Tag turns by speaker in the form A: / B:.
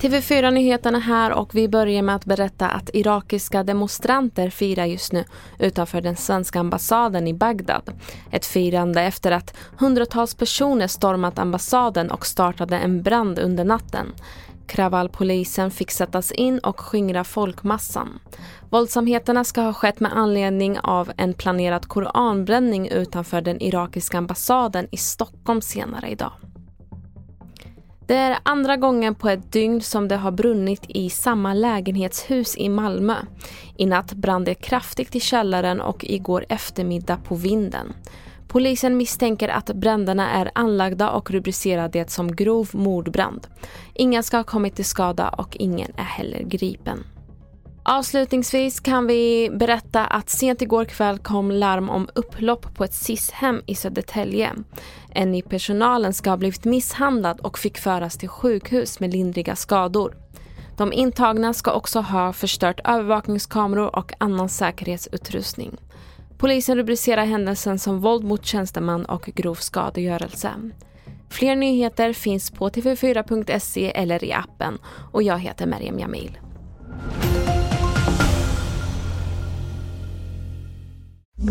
A: TV4-nyheterna här och vi börjar med att berätta att irakiska demonstranter firar just nu utanför den svenska ambassaden i Bagdad. Ett firande efter att hundratals personer stormat ambassaden och startade en brand under natten. Kravallpolisen fick sättas in och skingra folkmassan. Våldsamheterna ska ha skett med anledning av en planerad koranbränning utanför den irakiska ambassaden i Stockholm senare idag. Det är andra gången på ett dygn som det har brunnit i samma lägenhetshus i Malmö. I natt brann det kraftigt i källaren och igår eftermiddag på vinden. Polisen misstänker att bränderna är anlagda och rubricerar det som grov mordbrand. Ingen ska ha kommit till skada och ingen är heller gripen. Avslutningsvis kan vi berätta att sent igår kväll kom larm om upplopp på ett SIS-hem i Södertälje. En i personalen ska ha blivit misshandlad och fick föras till sjukhus med lindriga skador. De intagna ska också ha förstört övervakningskameror och annan säkerhetsutrustning. Polisen rubricerar händelsen som våld mot tjänsteman och grov skadegörelse. Fler nyheter finns på tv4.se eller i appen och jag heter Meriem Jamil.